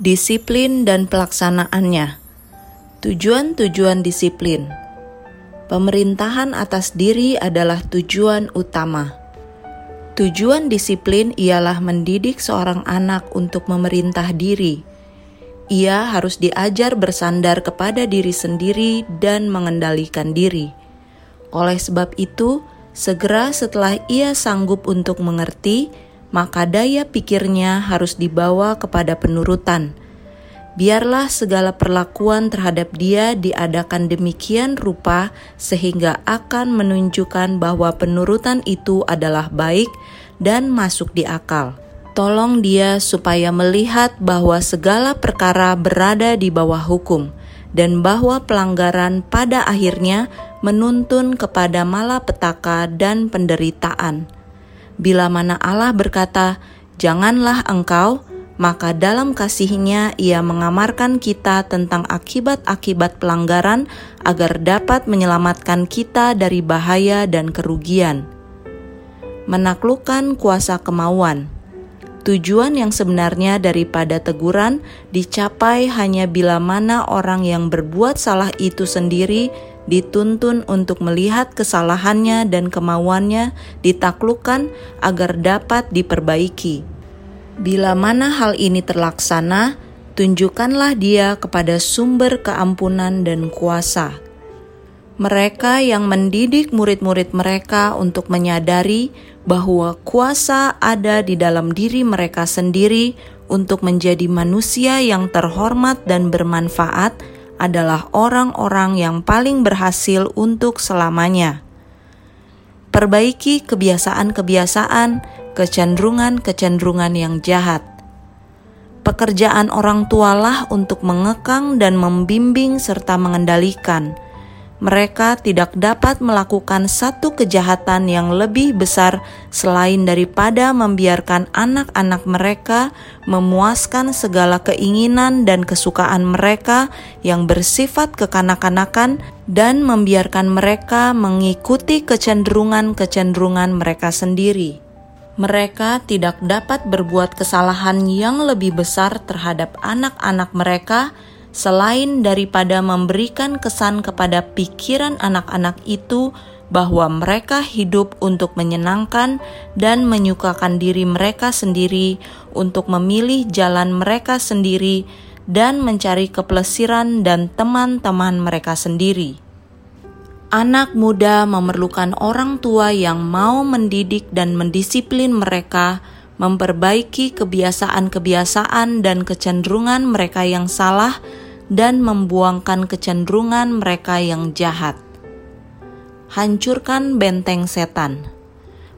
Disiplin dan pelaksanaannya. Tujuan-tujuan disiplin. Pemerintahan atas diri adalah tujuan utama. Tujuan disiplin ialah mendidik seorang anak untuk memerintah diri. Ia harus diajar bersandar kepada diri sendiri dan mengendalikan diri. Oleh sebab itu, segera setelah ia sanggup untuk mengerti, maka daya pikirnya harus dibawa kepada penurutan. Biarlah segala perlakuan terhadap dia diadakan demikian rupa sehingga akan menunjukkan bahwa penurutan itu adalah baik dan masuk di akal. Tolong dia supaya melihat bahwa segala perkara berada di bawah hukum dan bahwa pelanggaran pada akhirnya menuntun kepada malapetaka dan penderitaan Bila mana Allah berkata, "Janganlah engkau," maka dalam kasihnya ia mengamarkan kita tentang akibat-akibat pelanggaran agar dapat menyelamatkan kita dari bahaya dan kerugian. Menaklukkan kuasa kemauan. Tujuan yang sebenarnya daripada teguran dicapai hanya bila mana orang yang berbuat salah itu sendiri dituntun untuk melihat kesalahannya dan kemauannya ditaklukkan agar dapat diperbaiki. Bila mana hal ini terlaksana, tunjukkanlah dia kepada sumber keampunan dan kuasa. Mereka yang mendidik murid-murid mereka untuk menyadari bahwa kuasa ada di dalam diri mereka sendiri untuk menjadi manusia yang terhormat dan bermanfaat adalah orang-orang yang paling berhasil untuk selamanya. Perbaiki kebiasaan-kebiasaan, kecenderungan-kecenderungan yang jahat. Pekerjaan orang tualah untuk mengekang dan membimbing serta mengendalikan mereka tidak dapat melakukan satu kejahatan yang lebih besar selain daripada membiarkan anak-anak mereka memuaskan segala keinginan dan kesukaan mereka yang bersifat kekanak-kanakan dan membiarkan mereka mengikuti kecenderungan-kecenderungan mereka sendiri. Mereka tidak dapat berbuat kesalahan yang lebih besar terhadap anak-anak mereka selain daripada memberikan kesan kepada pikiran anak-anak itu bahwa mereka hidup untuk menyenangkan dan menyukakan diri mereka sendiri, untuk memilih jalan mereka sendiri, dan mencari keplesiran dan teman-teman mereka sendiri. Anak muda memerlukan orang tua yang mau mendidik dan mendisiplin mereka, memperbaiki kebiasaan-kebiasaan dan kecenderungan mereka yang salah dan membuangkan kecenderungan mereka yang jahat. Hancurkan benteng setan.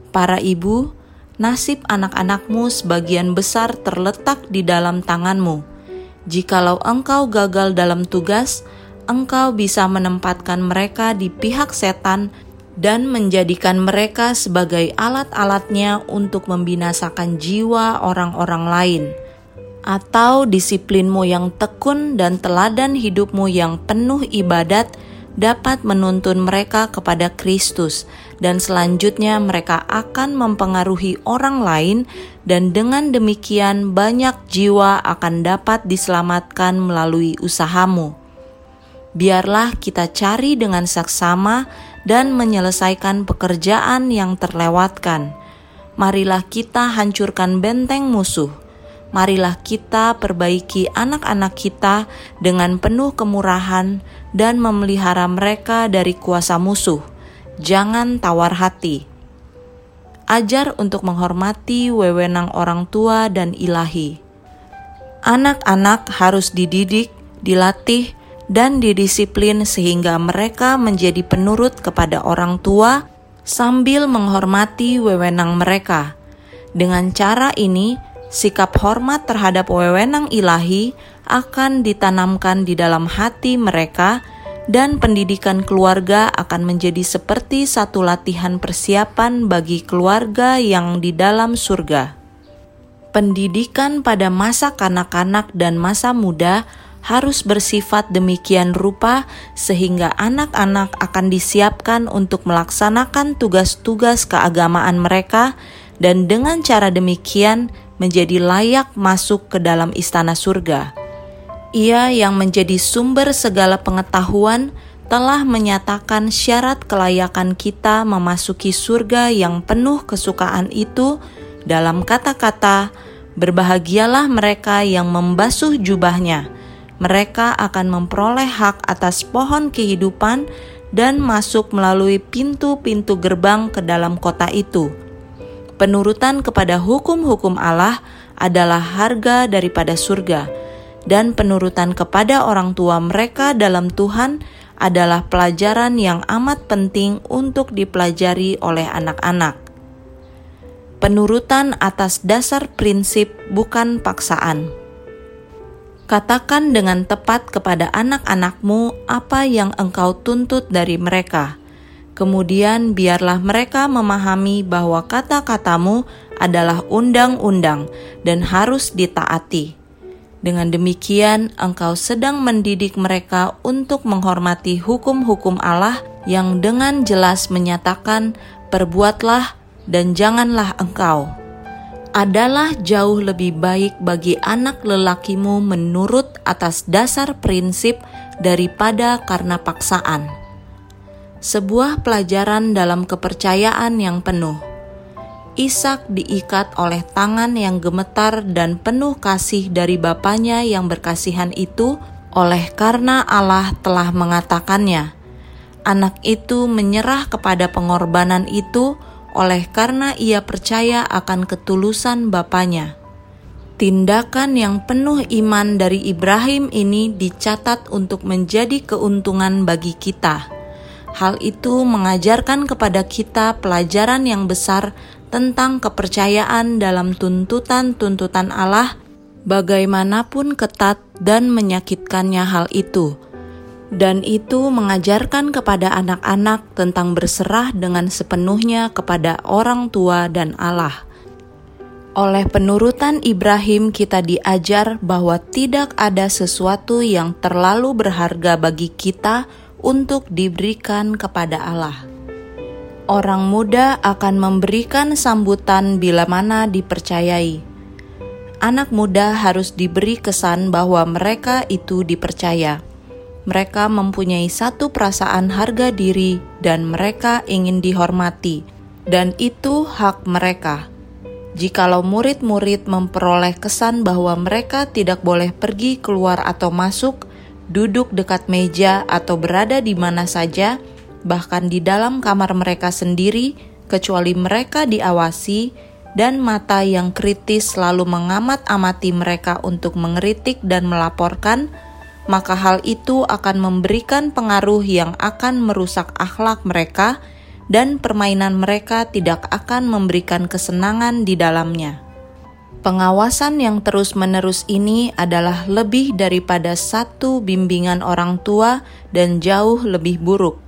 Para ibu, nasib anak-anakmu sebagian besar terletak di dalam tanganmu. Jikalau engkau gagal dalam tugas, engkau bisa menempatkan mereka di pihak setan dan menjadikan mereka sebagai alat-alatnya untuk membinasakan jiwa orang-orang lain atau disiplinmu yang tekun dan teladan hidupmu yang penuh ibadat dapat menuntun mereka kepada Kristus, dan selanjutnya mereka akan mempengaruhi orang lain, dan dengan demikian banyak jiwa akan dapat diselamatkan melalui usahamu. Biarlah kita cari dengan saksama dan menyelesaikan pekerjaan yang terlewatkan. Marilah kita hancurkan benteng musuh marilah kita perbaiki anak-anak kita dengan penuh kemurahan dan memelihara mereka dari kuasa musuh. Jangan tawar hati. Ajar untuk menghormati wewenang orang tua dan ilahi. Anak-anak harus dididik, dilatih, dan didisiplin sehingga mereka menjadi penurut kepada orang tua sambil menghormati wewenang mereka. Dengan cara ini, sikap hormat terhadap wewenang ilahi akan ditanamkan di dalam hati mereka, dan pendidikan keluarga akan menjadi seperti satu latihan persiapan bagi keluarga yang di dalam surga. Pendidikan pada masa kanak-kanak dan masa muda harus bersifat demikian rupa sehingga anak-anak akan disiapkan untuk melaksanakan tugas-tugas keagamaan mereka, dan dengan cara demikian menjadi layak masuk ke dalam istana surga. Ia yang menjadi sumber segala pengetahuan telah menyatakan syarat kelayakan kita memasuki surga yang penuh kesukaan itu dalam kata-kata, "Berbahagialah mereka yang membasuh jubahnya, mereka akan memperoleh hak atas pohon kehidupan dan masuk melalui pintu-pintu gerbang ke dalam kota itu." Penurutan kepada hukum-hukum Allah adalah harga daripada surga dan penurutan kepada orang tua mereka dalam Tuhan adalah pelajaran yang amat penting untuk dipelajari oleh anak-anak. Penurutan atas dasar prinsip bukan paksaan. Katakan dengan tepat kepada anak-anakmu apa yang engkau tuntut dari mereka. Kemudian biarlah mereka memahami bahwa kata-katamu adalah undang-undang dan harus ditaati dengan demikian, engkau sedang mendidik mereka untuk menghormati hukum-hukum Allah yang dengan jelas menyatakan, "Perbuatlah dan janganlah engkau." Adalah jauh lebih baik bagi anak lelakimu menurut atas dasar prinsip daripada karena paksaan. Sebuah pelajaran dalam kepercayaan yang penuh Ishak diikat oleh tangan yang gemetar dan penuh kasih dari bapaknya yang berkasihan itu oleh karena Allah telah mengatakannya. Anak itu menyerah kepada pengorbanan itu oleh karena ia percaya akan ketulusan bapaknya. Tindakan yang penuh iman dari Ibrahim ini dicatat untuk menjadi keuntungan bagi kita. Hal itu mengajarkan kepada kita pelajaran yang besar tentang kepercayaan dalam tuntutan-tuntutan Allah, bagaimanapun ketat dan menyakitkannya hal itu. Dan itu mengajarkan kepada anak-anak tentang berserah dengan sepenuhnya kepada orang tua dan Allah. Oleh penurutan Ibrahim, kita diajar bahwa tidak ada sesuatu yang terlalu berharga bagi kita untuk diberikan kepada Allah. Orang muda akan memberikan sambutan bila mana dipercayai. Anak muda harus diberi kesan bahwa mereka itu dipercaya. Mereka mempunyai satu perasaan harga diri, dan mereka ingin dihormati, dan itu hak mereka. Jikalau murid-murid memperoleh kesan bahwa mereka tidak boleh pergi keluar atau masuk, duduk dekat meja, atau berada di mana saja, bahkan di dalam kamar mereka sendiri, kecuali mereka diawasi, dan mata yang kritis selalu mengamat-amati mereka untuk mengeritik dan melaporkan, maka hal itu akan memberikan pengaruh yang akan merusak akhlak mereka, dan permainan mereka tidak akan memberikan kesenangan di dalamnya. Pengawasan yang terus-menerus ini adalah lebih daripada satu bimbingan orang tua dan jauh lebih buruk.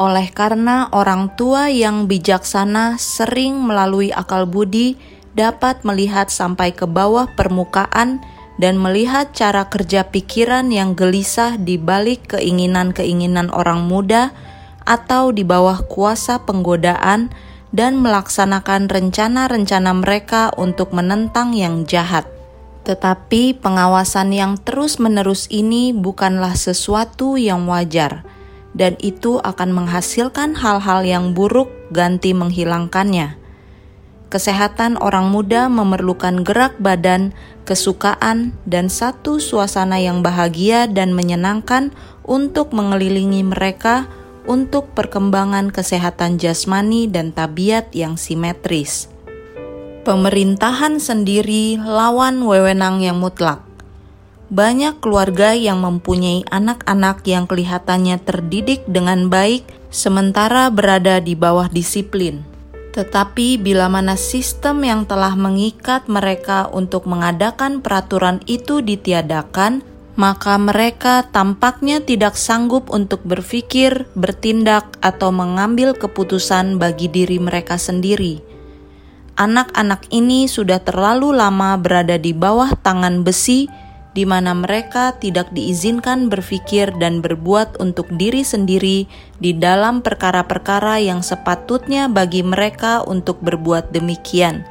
Oleh karena orang tua yang bijaksana sering melalui akal budi dapat melihat sampai ke bawah permukaan dan melihat cara kerja pikiran yang gelisah di balik keinginan-keinginan orang muda atau di bawah kuasa penggodaan dan melaksanakan rencana-rencana mereka untuk menentang yang jahat. Tetapi pengawasan yang terus-menerus ini bukanlah sesuatu yang wajar dan itu akan menghasilkan hal-hal yang buruk ganti menghilangkannya. Kesehatan orang muda memerlukan gerak badan, kesukaan, dan satu suasana yang bahagia dan menyenangkan untuk mengelilingi mereka untuk perkembangan kesehatan jasmani dan tabiat yang simetris. Pemerintahan sendiri lawan wewenang yang mutlak. Banyak keluarga yang mempunyai anak-anak yang kelihatannya terdidik dengan baik, sementara berada di bawah disiplin. Tetapi bila mana sistem yang telah mengikat mereka untuk mengadakan peraturan itu ditiadakan, maka mereka tampaknya tidak sanggup untuk berpikir, bertindak, atau mengambil keputusan bagi diri mereka sendiri. Anak-anak ini sudah terlalu lama berada di bawah tangan besi di mana mereka tidak diizinkan berpikir dan berbuat untuk diri sendiri di dalam perkara-perkara yang sepatutnya bagi mereka untuk berbuat demikian.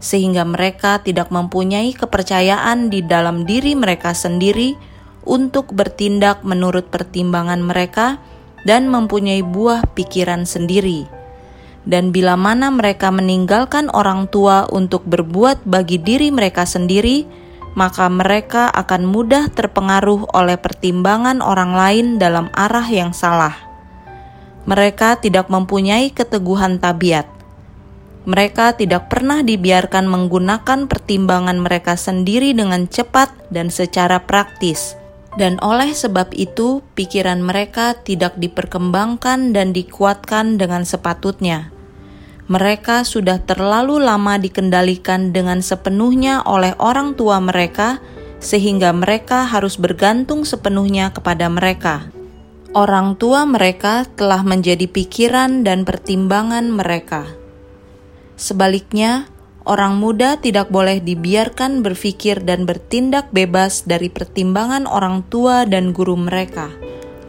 Sehingga mereka tidak mempunyai kepercayaan di dalam diri mereka sendiri untuk bertindak menurut pertimbangan mereka dan mempunyai buah pikiran sendiri. Dan bila mana mereka meninggalkan orang tua untuk berbuat bagi diri mereka sendiri, maka mereka akan mudah terpengaruh oleh pertimbangan orang lain dalam arah yang salah. Mereka tidak mempunyai keteguhan tabiat. Mereka tidak pernah dibiarkan menggunakan pertimbangan mereka sendiri dengan cepat dan secara praktis dan oleh sebab itu pikiran mereka tidak diperkembangkan dan dikuatkan dengan sepatutnya. Mereka sudah terlalu lama dikendalikan dengan sepenuhnya oleh orang tua mereka, sehingga mereka harus bergantung sepenuhnya kepada mereka. Orang tua mereka telah menjadi pikiran dan pertimbangan mereka. Sebaliknya, Orang muda tidak boleh dibiarkan berpikir dan bertindak bebas dari pertimbangan orang tua dan guru mereka.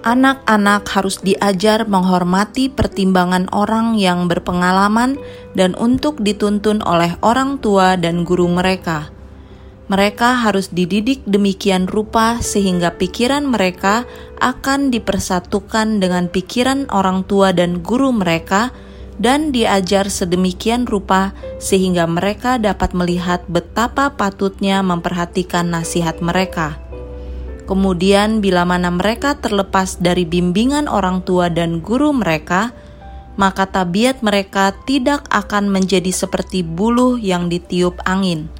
Anak-anak harus diajar menghormati pertimbangan orang yang berpengalaman dan untuk dituntun oleh orang tua dan guru mereka. Mereka harus dididik demikian rupa sehingga pikiran mereka akan dipersatukan dengan pikiran orang tua dan guru mereka dan diajar sedemikian rupa sehingga mereka dapat melihat betapa patutnya memperhatikan nasihat mereka. Kemudian, bila mana mereka terlepas dari bimbingan orang tua dan guru mereka, maka tabiat mereka tidak akan menjadi seperti buluh yang ditiup angin.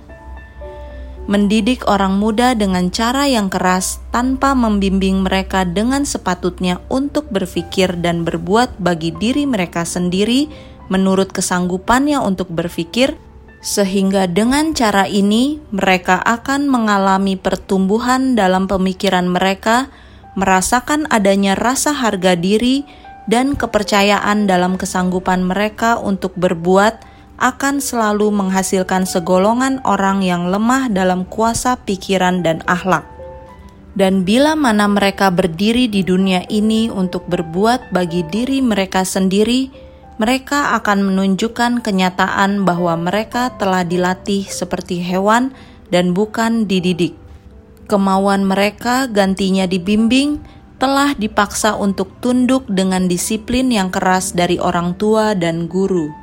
Mendidik orang muda dengan cara yang keras tanpa membimbing mereka dengan sepatutnya untuk berpikir dan berbuat bagi diri mereka sendiri menurut kesanggupannya untuk berpikir, sehingga dengan cara ini mereka akan mengalami pertumbuhan dalam pemikiran mereka, merasakan adanya rasa harga diri dan kepercayaan dalam kesanggupan mereka untuk berbuat akan selalu menghasilkan segolongan orang yang lemah dalam kuasa pikiran dan akhlak. Dan bila mana mereka berdiri di dunia ini untuk berbuat bagi diri mereka sendiri, mereka akan menunjukkan kenyataan bahwa mereka telah dilatih seperti hewan dan bukan dididik. Kemauan mereka gantinya dibimbing, telah dipaksa untuk tunduk dengan disiplin yang keras dari orang tua dan guru.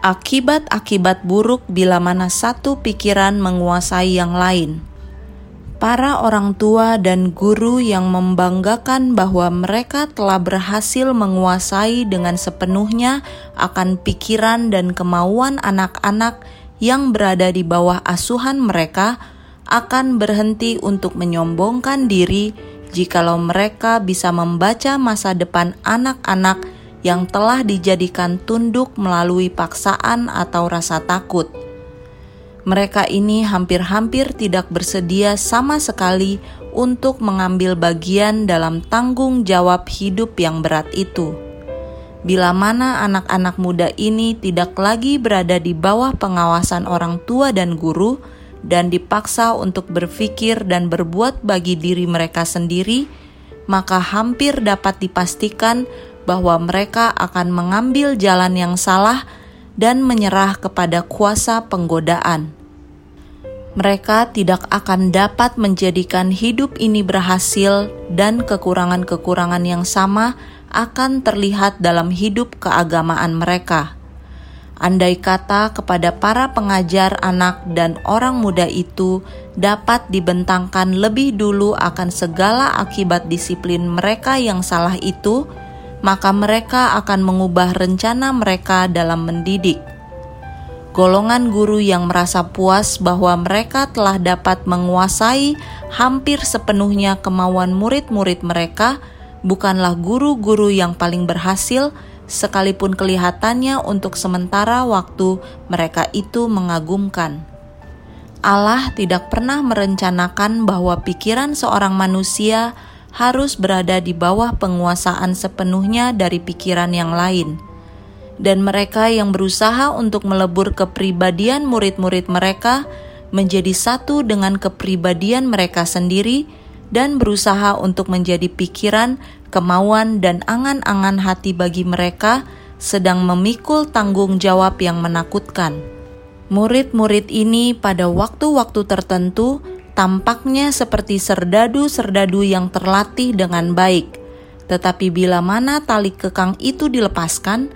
Akibat-akibat buruk bila mana satu pikiran menguasai yang lain. Para orang tua dan guru yang membanggakan bahwa mereka telah berhasil menguasai dengan sepenuhnya akan pikiran dan kemauan anak-anak yang berada di bawah asuhan mereka akan berhenti untuk menyombongkan diri jikalau mereka bisa membaca masa depan anak-anak yang telah dijadikan tunduk melalui paksaan atau rasa takut mereka ini hampir-hampir tidak bersedia sama sekali untuk mengambil bagian dalam tanggung jawab hidup yang berat itu. Bila mana anak-anak muda ini tidak lagi berada di bawah pengawasan orang tua dan guru, dan dipaksa untuk berpikir dan berbuat bagi diri mereka sendiri, maka hampir dapat dipastikan bahwa mereka akan mengambil jalan yang salah dan menyerah kepada kuasa penggodaan. Mereka tidak akan dapat menjadikan hidup ini berhasil, dan kekurangan-kekurangan yang sama akan terlihat dalam hidup keagamaan mereka. Andai kata kepada para pengajar anak dan orang muda itu dapat dibentangkan lebih dulu akan segala akibat disiplin mereka yang salah itu, maka mereka akan mengubah rencana mereka dalam mendidik. Golongan guru yang merasa puas bahwa mereka telah dapat menguasai hampir sepenuhnya kemauan murid-murid mereka bukanlah guru-guru yang paling berhasil, sekalipun kelihatannya untuk sementara waktu mereka itu mengagumkan. Allah tidak pernah merencanakan bahwa pikiran seorang manusia harus berada di bawah penguasaan sepenuhnya dari pikiran yang lain. Dan mereka yang berusaha untuk melebur kepribadian murid-murid mereka menjadi satu dengan kepribadian mereka sendiri dan berusaha untuk menjadi pikiran, kemauan, dan angan-angan hati bagi mereka sedang memikul tanggung jawab yang menakutkan. Murid-murid ini pada waktu-waktu tertentu tampaknya seperti serdadu-serdadu yang terlatih dengan baik. Tetapi bila mana tali kekang itu dilepaskan,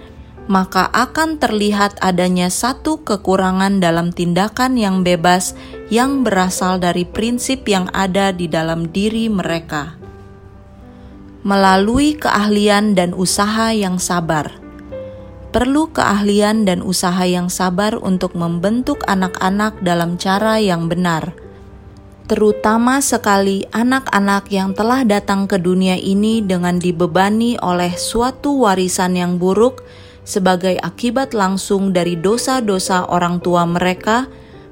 maka akan terlihat adanya satu kekurangan dalam tindakan yang bebas yang berasal dari prinsip yang ada di dalam diri mereka. Melalui keahlian dan usaha yang sabar perlu keahlian dan usaha yang sabar untuk membentuk anak-anak dalam cara yang benar, terutama sekali anak-anak yang telah datang ke dunia ini dengan dibebani oleh suatu warisan yang buruk sebagai akibat langsung dari dosa-dosa orang tua mereka,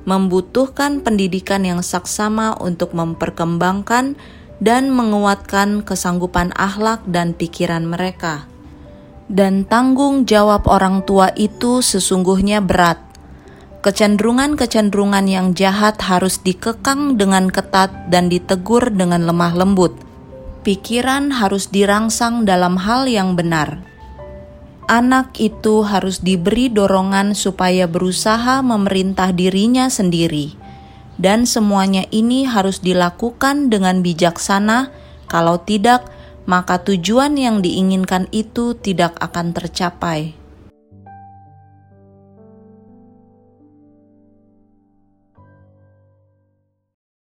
membutuhkan pendidikan yang saksama untuk memperkembangkan dan menguatkan kesanggupan akhlak dan pikiran mereka dan tanggung jawab orang tua itu sesungguhnya berat. Kecenderungan-kecenderungan yang jahat harus dikekang dengan ketat dan ditegur dengan lemah lembut. Pikiran harus dirangsang dalam hal yang benar. Anak itu harus diberi dorongan supaya berusaha memerintah dirinya sendiri, dan semuanya ini harus dilakukan dengan bijaksana. Kalau tidak, maka tujuan yang diinginkan itu tidak akan tercapai.